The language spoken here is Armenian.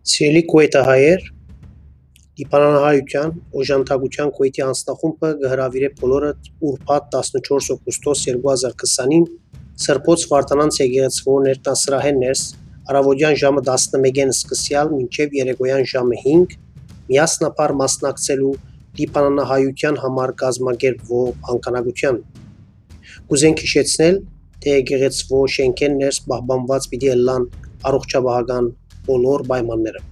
Սիրելի գոյտահայեր, Լիբանանահայության օժանդակության գոյտի անձնախումբը կհրավիրե բոլորդ ուրբաթ 14 օգոստոս 2020-ին Սրբոց Վարդանանց եկեղեցվո ներկայացրահեն ներս առավոտյան ժամը 11-ին սկսյալ մինչև երեկոյան ժամը 5 միասնապար մասնակցելու Լիբանանահայության համար կազմակերպվող հանգանակության։ Կուզենք հիշեցնել, թե եկեղեցվո շենքեն ներս պահպանված պիտի ըլլան առողջապահական color by Munner.